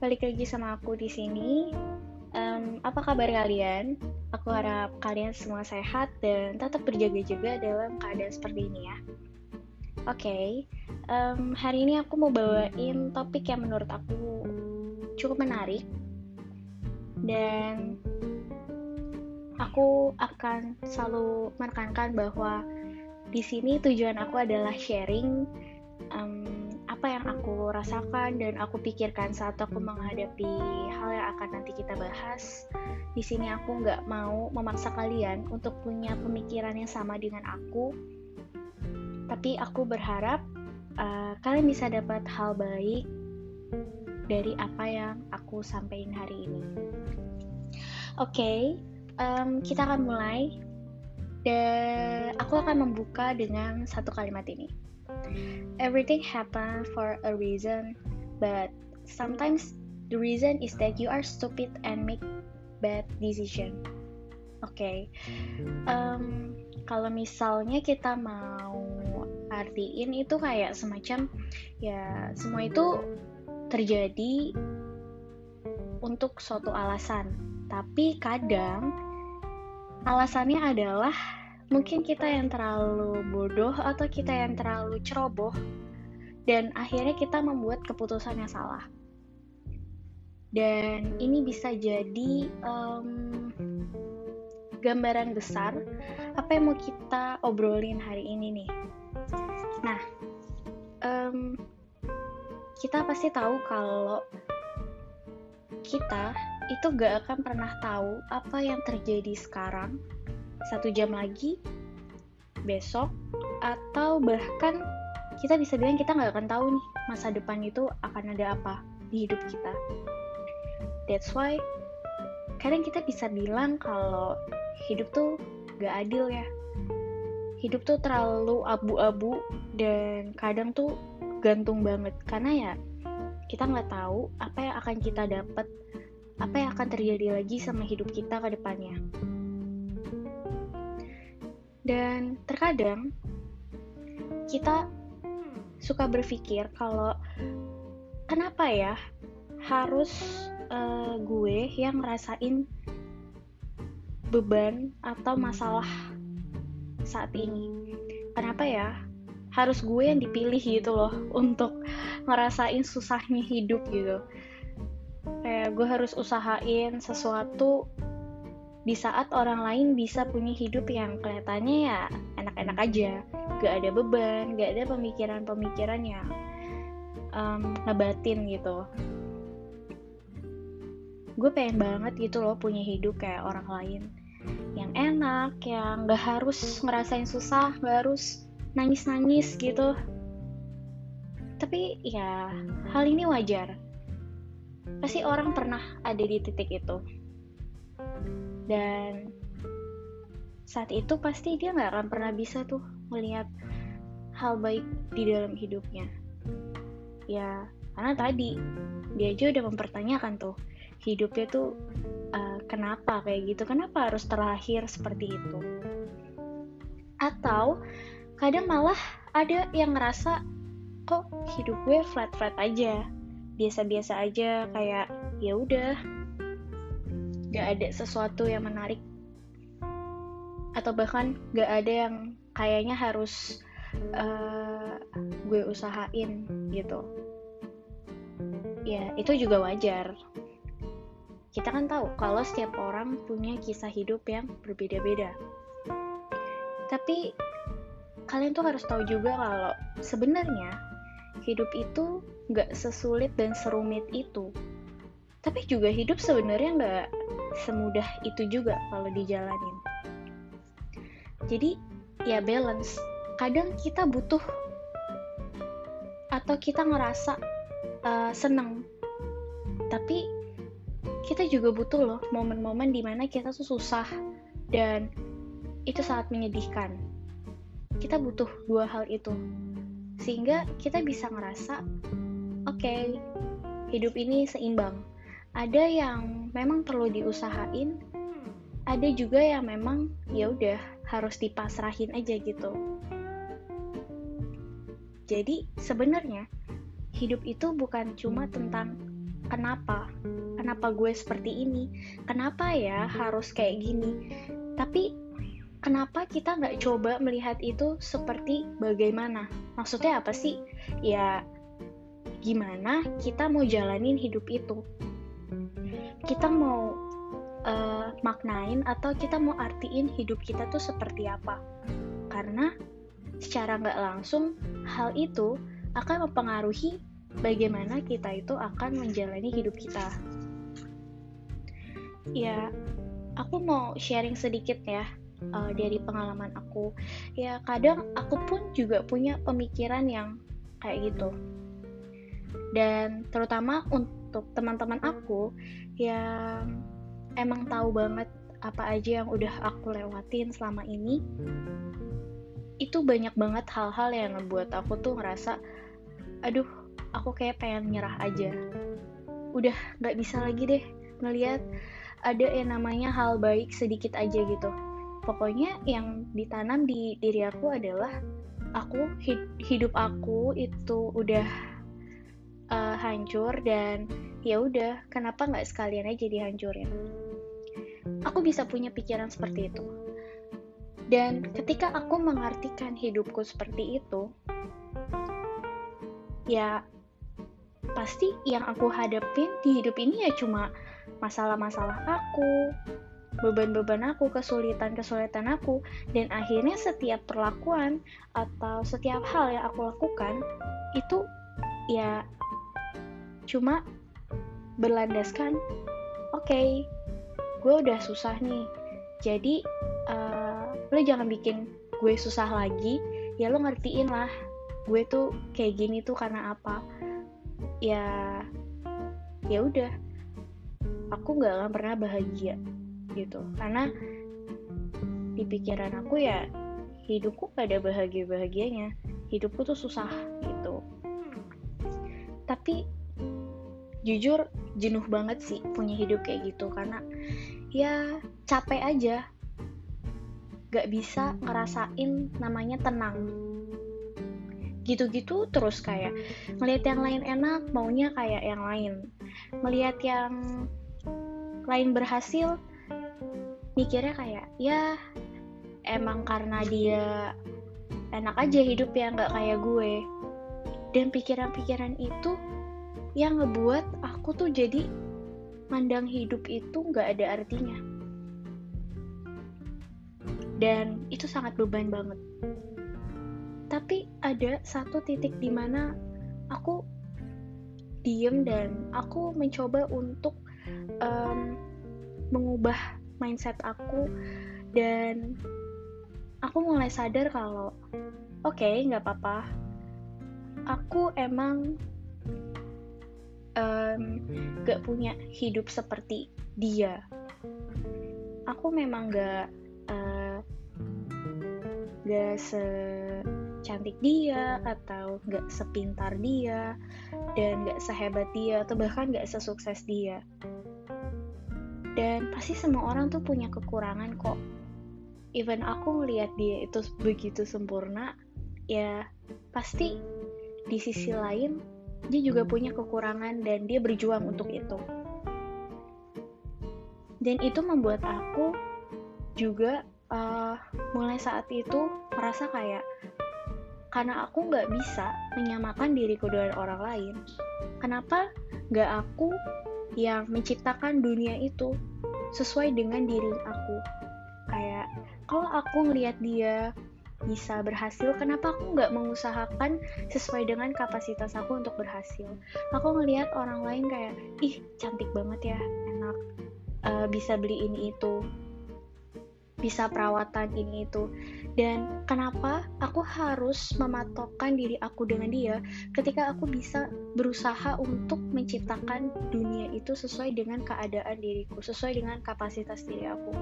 balik lagi sama aku di sini. Um, apa kabar kalian? Aku harap kalian semua sehat dan tetap berjaga-jaga dalam keadaan seperti ini ya. Oke, okay, um, hari ini aku mau bawain topik yang menurut aku cukup menarik dan aku akan selalu menekankan bahwa di sini tujuan aku adalah sharing um, apa yang aku rasakan dan aku pikirkan saat aku menghadapi hal yang akan nanti kita bahas. Di sini aku nggak mau memaksa kalian untuk punya pemikiran yang sama dengan aku, tapi aku berharap uh, kalian bisa dapat hal baik dari apa yang aku sampaikan hari ini. Oke, okay, um, kita akan mulai. Dan aku akan membuka dengan satu kalimat ini. Everything happen for a reason, but sometimes the reason is that you are stupid and make bad decision. Oke, okay. um, kalau misalnya kita mau artiin itu kayak semacam ya semua itu terjadi untuk suatu alasan, tapi kadang alasannya adalah mungkin kita yang terlalu bodoh atau kita yang terlalu ceroboh. Dan akhirnya kita membuat keputusan yang salah. Dan ini bisa jadi um, gambaran besar apa yang mau kita obrolin hari ini nih. Nah um, kita pasti tahu kalau kita itu gak akan pernah tahu apa yang terjadi sekarang satu jam lagi, besok, atau bahkan kita bisa bilang kita nggak akan tahu nih masa depan itu akan ada apa di hidup kita. That's why kadang kita bisa bilang kalau hidup tuh gak adil ya. Hidup tuh terlalu abu-abu dan kadang tuh gantung banget karena ya kita nggak tahu apa yang akan kita dapat, apa yang akan terjadi lagi sama hidup kita ke depannya. Dan terkadang kita suka berpikir kalau kenapa ya harus uh, gue yang ngerasain beban atau masalah saat ini. Kenapa ya harus gue yang dipilih gitu loh untuk ngerasain susahnya hidup gitu. Kayak gue harus usahain sesuatu di saat orang lain bisa punya hidup yang kelihatannya ya enak-enak aja. Gak ada beban gak ada pemikiran-pemikiran yang um, ngebatin gitu. Gue pengen banget gitu loh punya hidup kayak orang lain. Yang enak yang gak harus ngerasain susah gak harus nangis-nangis gitu. Tapi ya hal ini wajar. Pasti orang pernah ada di titik itu dan saat itu pasti dia nggak akan pernah bisa tuh melihat hal baik di dalam hidupnya. Ya karena tadi dia aja udah mempertanyakan tuh hidupnya tuh uh, kenapa kayak gitu? Kenapa harus terlahir seperti itu? Atau kadang malah ada yang ngerasa kok hidup gue flat flat aja? Biasa-biasa aja kayak ya udah gak ada sesuatu yang menarik. Atau bahkan gak ada yang kayaknya harus uh, gue usahain gitu. Ya itu juga wajar. Kita kan tahu kalau setiap orang punya kisah hidup yang berbeda-beda. Tapi kalian tuh harus tahu juga kalau sebenarnya hidup itu gak sesulit dan serumit itu. Tapi juga hidup sebenarnya nggak semudah itu juga kalau dijalanin. Jadi ya balance. Kadang kita butuh atau kita ngerasa uh, seneng tapi kita juga butuh loh momen-momen di mana kita tuh susah dan itu sangat menyedihkan. Kita butuh dua hal itu. Sehingga kita bisa ngerasa oke okay, hidup ini seimbang. Ada yang memang perlu diusahain. Ada juga yang memang ya udah harus dipasrahin aja gitu. Jadi sebenarnya hidup itu bukan cuma tentang kenapa kenapa gue seperti ini kenapa ya harus kayak gini. Tapi kenapa kita nggak coba melihat itu seperti bagaimana? Maksudnya apa sih? Ya gimana kita mau jalanin hidup itu kita mau uh, maknain atau kita mau artiin hidup kita tuh seperti apa. Karena secara nggak langsung hal itu akan mempengaruhi bagaimana kita itu akan menjalani hidup kita. Ya aku mau sharing sedikit ya uh, dari pengalaman aku. Ya kadang aku pun juga punya pemikiran yang kayak gitu. Dan terutama untuk teman-teman aku yang emang tahu banget apa aja yang udah aku lewatin selama ini itu banyak banget hal-hal yang ngebuat aku tuh ngerasa aduh aku kayak pengen nyerah aja. Udah nggak bisa lagi deh ngelihat ada yang namanya hal baik sedikit aja gitu. Pokoknya yang ditanam di diri aku adalah aku hidup aku itu udah uh, hancur dan ya udah kenapa nggak sekalian aja dihancurin? Aku bisa punya pikiran seperti itu. Dan ketika aku mengartikan hidupku seperti itu ya pasti yang aku hadapin di hidup ini ya cuma masalah-masalah aku, beban-beban aku, kesulitan-kesulitan aku, dan akhirnya setiap perlakuan atau setiap hal yang aku lakukan itu ya cuma berlandaskan, oke, okay, gue udah susah nih, jadi uh, lo jangan bikin gue susah lagi, ya lo ngertiin lah, gue tuh kayak gini tuh karena apa, ya ya udah. Aku nggak akan pernah bahagia gitu. Karena di pikiran aku ya hidupku gak ada bahagia bahagianya hidupku tuh susah gitu. Tapi jujur jenuh banget sih punya hidup kayak gitu. Karena ya capek aja. Gak bisa ngerasain namanya tenang. Gitu-gitu terus kayak melihat yang lain enak maunya kayak yang lain. Melihat yang lain berhasil mikirnya kayak ya emang karena dia enak aja hidup ya nggak kayak gue. Dan pikiran-pikiran itu yang ngebuat aku tuh jadi mandang hidup itu nggak ada artinya. Dan itu sangat beban banget. Tapi ada satu titik di mana aku diem dan aku mencoba untuk um, mengubah mindset aku dan aku mulai sadar kalau oke okay, nggak apa-apa. Aku emang um, gak punya hidup seperti dia. Aku memang gak uh, gak se secantik dia atau nggak sepintar dia dan nggak sehebat dia atau bahkan nggak sesukses dia. Dan pasti semua orang tuh punya kekurangan kok. Even aku melihat dia itu begitu sempurna ya pasti di sisi lain dia juga punya kekurangan dan dia berjuang untuk itu dan itu membuat aku juga uh, mulai saat itu merasa kayak karena aku nggak bisa menyamakan diriku dengan orang lain. Kenapa nggak aku yang menciptakan dunia itu sesuai dengan diri aku? Kayak kalau aku ngelihat dia bisa berhasil, kenapa aku nggak mengusahakan sesuai dengan kapasitas aku untuk berhasil? Aku ngelihat orang lain kayak, ih cantik banget ya, enak, uh, bisa beli ini itu, bisa perawatan ini itu dan kenapa aku harus mematokkan diri aku dengan dia ketika aku bisa berusaha untuk menciptakan dunia itu sesuai dengan keadaan diriku, sesuai dengan kapasitas diri aku.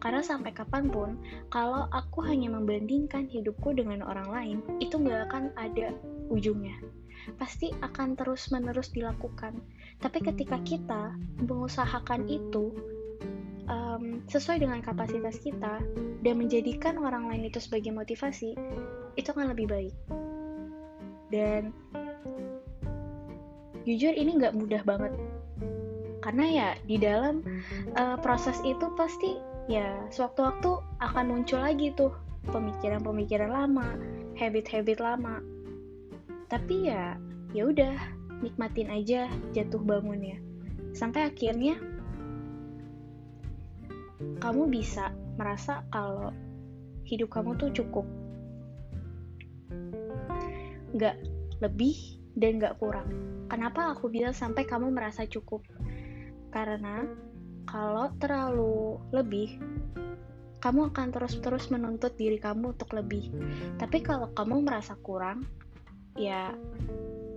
Karena sampai kapan pun, kalau aku hanya membandingkan hidupku dengan orang lain, itu nggak akan ada ujungnya. Pasti akan terus-menerus dilakukan. Tapi ketika kita mengusahakan itu, um, sesuai dengan kapasitas kita dan menjadikan orang lain itu sebagai motivasi, itu akan lebih baik. Dan jujur ini nggak mudah banget. Karena ya di dalam uh, proses itu pasti ya sewaktu-waktu akan muncul lagi tuh pemikiran-pemikiran lama habit-habit lama. Tapi ya ya udah nikmatin aja jatuh bangunnya. Sampai akhirnya kamu bisa merasa kalau hidup kamu tuh cukup. Nggak lebih dan nggak kurang. Kenapa aku bilang sampai kamu merasa cukup? Karena kalau terlalu lebih kamu akan terus-terus menuntut diri kamu untuk lebih. Tapi kalau kamu merasa kurang, ya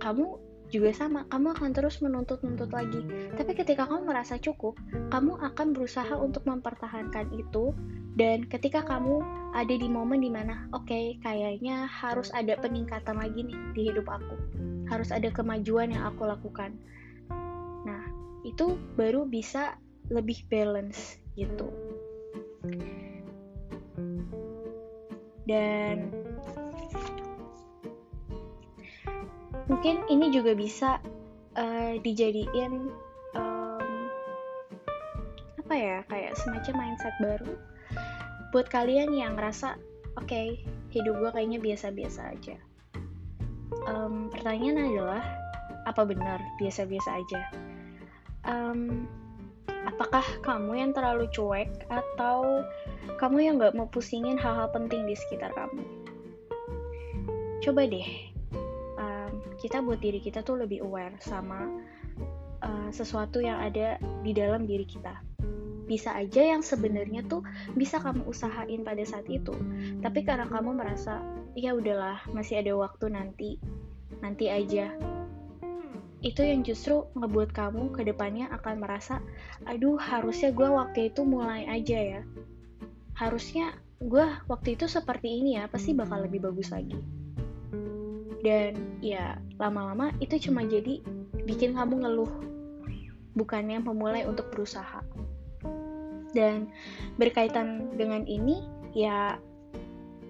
kamu juga sama, kamu akan terus menuntut-nuntut lagi. Tapi ketika kamu merasa cukup, kamu akan berusaha untuk mempertahankan itu. Dan ketika kamu ada di momen di mana, oke, okay, kayaknya harus ada peningkatan lagi nih di hidup aku, harus ada kemajuan yang aku lakukan. Nah, itu baru bisa lebih balance gitu dan mungkin ini juga bisa uh, dijadiin um, apa ya kayak semacam mindset baru buat kalian yang ngerasa oke okay, hidup gue kayaknya biasa-biasa aja. Um, pertanyaan adalah apa benar biasa-biasa aja? Um, apakah kamu yang terlalu cuek atau kamu yang gak mau pusingin hal-hal penting di sekitar kamu? Coba deh kita buat diri kita tuh lebih aware sama uh, sesuatu yang ada di dalam diri kita bisa aja yang sebenarnya tuh bisa kamu usahain pada saat itu tapi karena kamu merasa ya udahlah masih ada waktu nanti nanti aja itu yang justru ngebuat kamu ke depannya akan merasa, aduh harusnya gue waktu itu mulai aja ya. Harusnya gue waktu itu seperti ini ya, pasti bakal lebih bagus lagi. Dan ya lama-lama itu cuma jadi bikin kamu ngeluh, bukannya memulai untuk berusaha. Dan berkaitan dengan ini, ya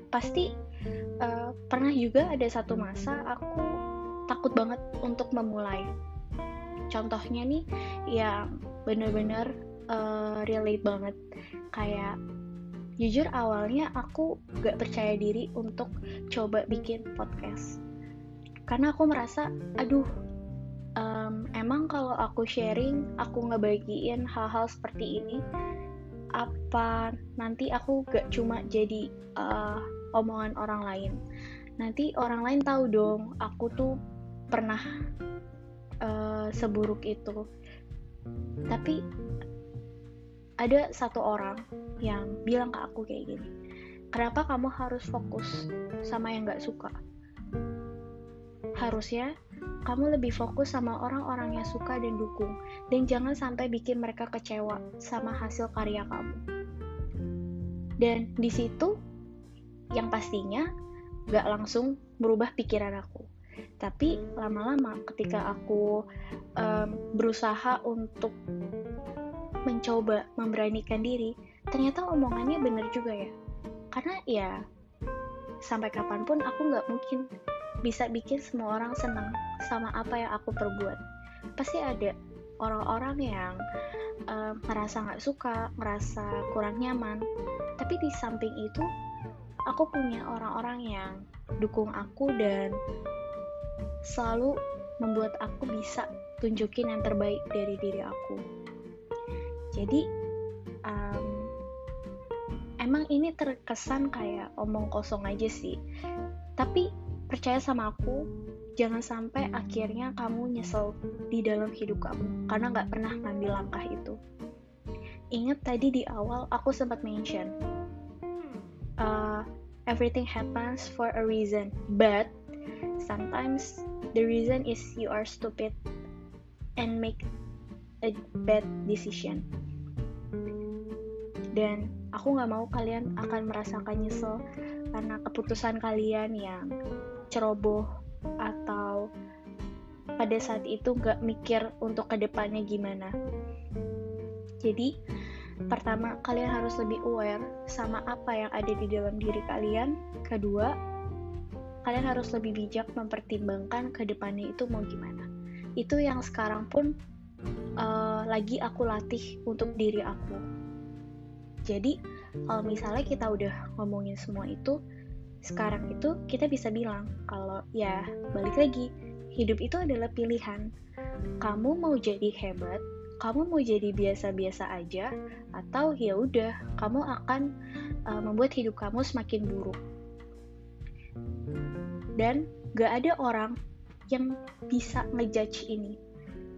pasti uh, pernah juga ada satu masa aku takut banget untuk memulai. Contohnya nih yang bener-bener uh, relate banget. Kayak jujur awalnya aku gak percaya diri untuk coba bikin podcast. Karena aku merasa, aduh, um, emang kalau aku sharing, aku ngebagiin hal-hal seperti ini, apa nanti aku gak cuma jadi uh, omongan orang lain? Nanti orang lain tahu dong aku tuh pernah uh, seburuk itu. Tapi ada satu orang yang bilang ke aku kayak gini kenapa kamu harus fokus sama yang gak suka harusnya kamu lebih fokus sama orang-orang yang suka dan dukung. Dan jangan sampai bikin mereka kecewa sama hasil karya kamu. Dan di situ yang pastinya gak langsung merubah pikiran aku. Tapi lama-lama ketika aku um, berusaha untuk mencoba memberanikan diri ternyata omongannya bener juga ya. Karena ya sampai kapan pun aku nggak mungkin bisa bikin semua orang senang sama apa yang aku perbuat pasti ada orang-orang yang um, merasa nggak suka merasa kurang nyaman tapi di samping itu aku punya orang-orang yang dukung aku dan selalu membuat aku bisa tunjukin yang terbaik dari diri aku. Jadi um, emang ini terkesan kayak omong kosong aja sih. Tapi percaya sama aku, jangan sampai akhirnya kamu nyesel di dalam hidup kamu karena nggak pernah ngambil langkah itu. Ingat tadi di awal aku sempat mention, uh, everything happens for a reason, but sometimes the reason is you are stupid and make a bad decision dan aku nggak mau kalian akan merasakan nyesel karena keputusan kalian yang ceroboh atau pada saat itu nggak mikir untuk ke depannya gimana jadi pertama kalian harus lebih aware sama apa yang ada di dalam diri kalian kedua kalian harus lebih bijak mempertimbangkan ke depannya itu mau gimana. Itu yang sekarang pun uh, lagi aku latih untuk diri aku. Jadi kalau misalnya kita udah ngomongin semua itu, sekarang itu kita bisa bilang kalau ya balik lagi hidup itu adalah pilihan. Kamu mau jadi hebat, kamu mau jadi biasa-biasa aja, atau ya udah kamu akan uh, membuat hidup kamu semakin buruk. Dan gak ada orang yang bisa ngejudge ini.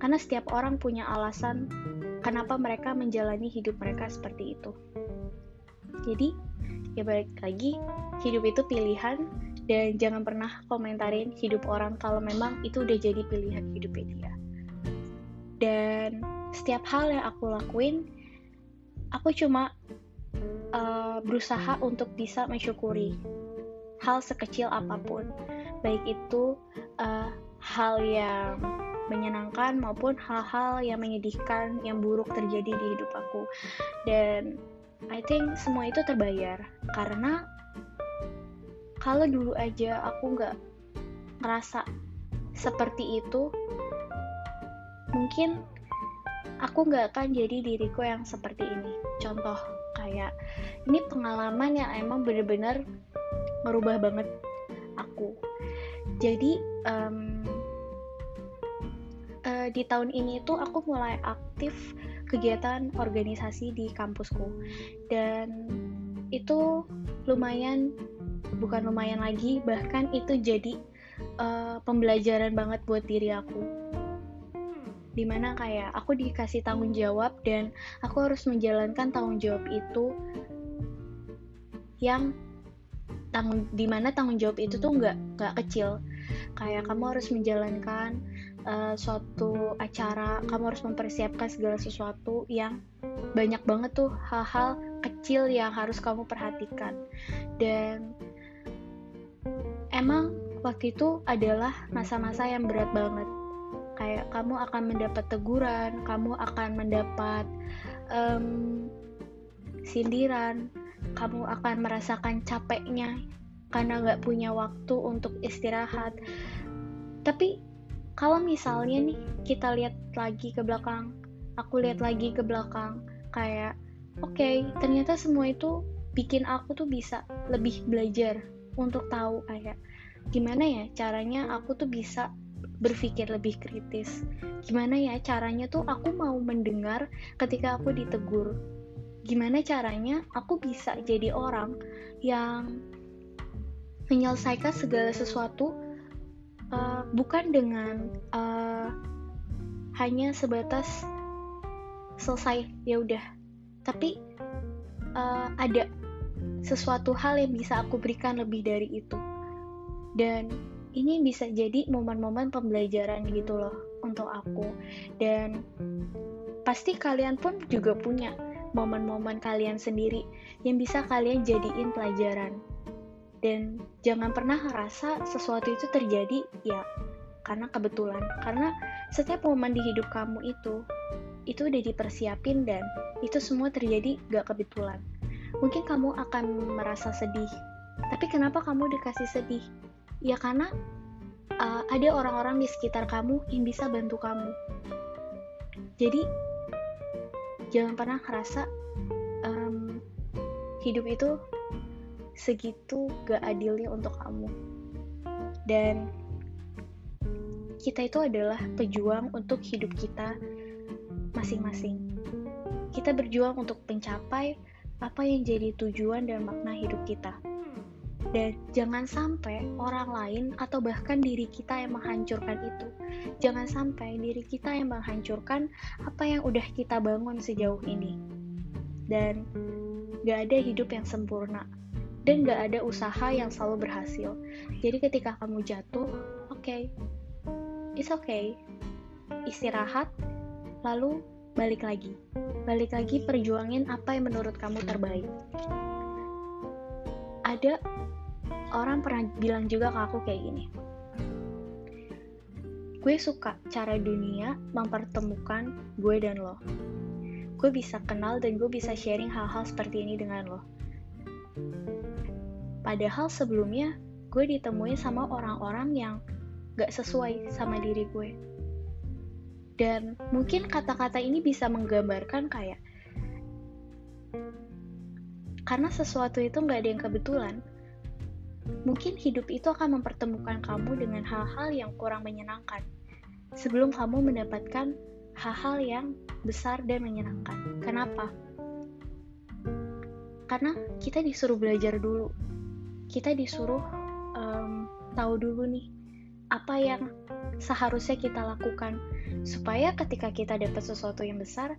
Karena setiap orang punya alasan kenapa mereka menjalani hidup mereka seperti itu. Jadi, ya balik lagi, hidup itu pilihan dan jangan pernah komentarin hidup orang kalau memang itu udah jadi pilihan hidupnya dia. Dan setiap hal yang aku lakuin, aku cuma uh, berusaha untuk bisa mensyukuri hal sekecil apa pun, baik itu uh, hal yang menyenangkan maupun hal-hal yang menyedihkan yang buruk terjadi di hidup aku dan I think semua itu terbayar. Karena kalau dulu aja aku nggak ngerasa seperti itu mungkin aku nggak akan jadi diriku yang seperti ini. Contoh kayak ini pengalaman yang emang bener-bener merubah banget aku. Jadi um, uh, di tahun ini tuh aku mulai aktif kegiatan organisasi di kampusku. Dan itu lumayan bukan lumayan lagi bahkan itu jadi uh, pembelajaran banget buat diri aku. Di mana kayak aku dikasih tanggung jawab dan aku harus menjalankan tanggung jawab itu yang tanggung di mana tanggung jawab itu tuh nggak nggak kecil. Kayak kamu harus menjalankan uh, suatu acara kamu harus mempersiapkan segala sesuatu yang banyak banget tuh hal-hal kecil yang harus kamu perhatikan. Dan emang waktu itu adalah masa-masa yang berat banget. Kayak kamu akan mendapat teguran kamu akan mendapat um, sindiran kamu akan merasakan capeknya karena nggak punya waktu untuk istirahat. Tapi kalau misalnya nih kita lihat lagi ke belakang aku lihat lagi ke belakang kayak oke okay, ternyata semua itu bikin aku tuh bisa lebih belajar untuk tahu kayak gimana ya caranya aku tuh bisa berpikir lebih kritis? Gimana ya caranya tuh aku mau mendengar ketika aku ditegur? Gimana caranya aku bisa jadi orang yang menyelesaikan segala sesuatu uh, bukan dengan uh, hanya sebatas selesai ya udah. Tapi uh, ada sesuatu hal yang bisa aku berikan lebih dari itu. Dan ini bisa jadi momen-momen pembelajaran gitu loh untuk aku. Dan pasti kalian pun juga punya momen-momen kalian sendiri yang bisa kalian jadiin pelajaran dan jangan pernah ngerasa sesuatu itu terjadi ya karena kebetulan. Karena setiap momen di hidup kamu itu itu udah dipersiapin dan itu semua terjadi gak kebetulan. Mungkin kamu akan merasa sedih tapi kenapa kamu dikasih sedih? Ya karena uh, ada orang-orang di sekitar kamu yang bisa bantu kamu. Jadi jangan pernah ngerasa um, hidup itu segitu gak adilnya untuk kamu. Dan kita itu adalah pejuang untuk hidup kita masing-masing. Kita berjuang untuk mencapai apa yang jadi tujuan dan makna hidup kita. Dan jangan sampai orang lain atau bahkan diri kita yang menghancurkan itu. Jangan sampai diri kita yang menghancurkan apa yang udah kita bangun sejauh ini. Dan gak ada hidup yang sempurna dan gak ada usaha yang selalu berhasil. Jadi ketika kamu jatuh, oke, okay, it's okay, istirahat, lalu balik lagi, balik lagi perjuangin apa yang menurut kamu terbaik. Ada orang pernah bilang juga ke aku kayak gini, gue suka cara dunia mempertemukan gue dan lo. Gue bisa kenal dan gue bisa sharing hal-hal seperti ini dengan lo Padahal sebelumnya gue ditemuin sama orang-orang yang gak sesuai sama diri gue. dan mungkin kata-kata ini bisa menggambarkan kayak karena sesuatu itu nggak ada yang kebetulan mungkin hidup itu akan mempertemukan kamu dengan hal-hal yang kurang menyenangkan sebelum kamu mendapatkan hal-hal yang besar dan menyenangkan kenapa? karena kita disuruh belajar dulu kita disuruh um, tahu dulu nih apa yang seharusnya kita lakukan supaya ketika kita dapat sesuatu yang besar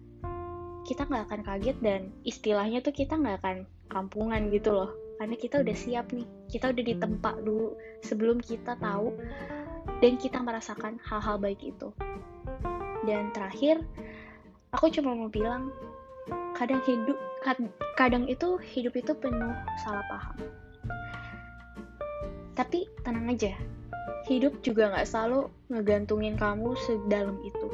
kita nggak akan kaget dan istilahnya tuh kita nggak akan kampungan gitu loh. Karena kita udah siap nih kita udah ditempa dulu sebelum kita tahu dan kita merasakan hal-hal baik itu. Dan terakhir aku cuma mau bilang kadang hidup kadang itu hidup itu penuh salah paham tapi tenang aja hidup juga nggak selalu ngegantungin kamu sedalam itu.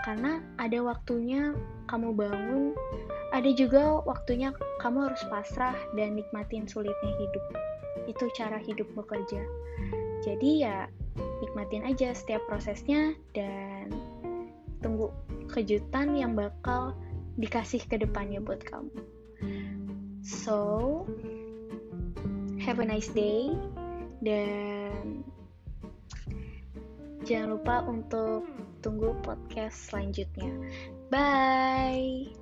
Karena ada waktunya kamu bangun ada juga waktunya kamu harus pasrah dan nikmatin sulitnya hidup. Itu cara hidup bekerja. Jadi ya nikmatin aja setiap prosesnya dan tunggu kejutan yang bakal dikasih ke depannya buat kamu. So, have a nice day dan jangan lupa untuk tunggu podcast selanjutnya. Bye.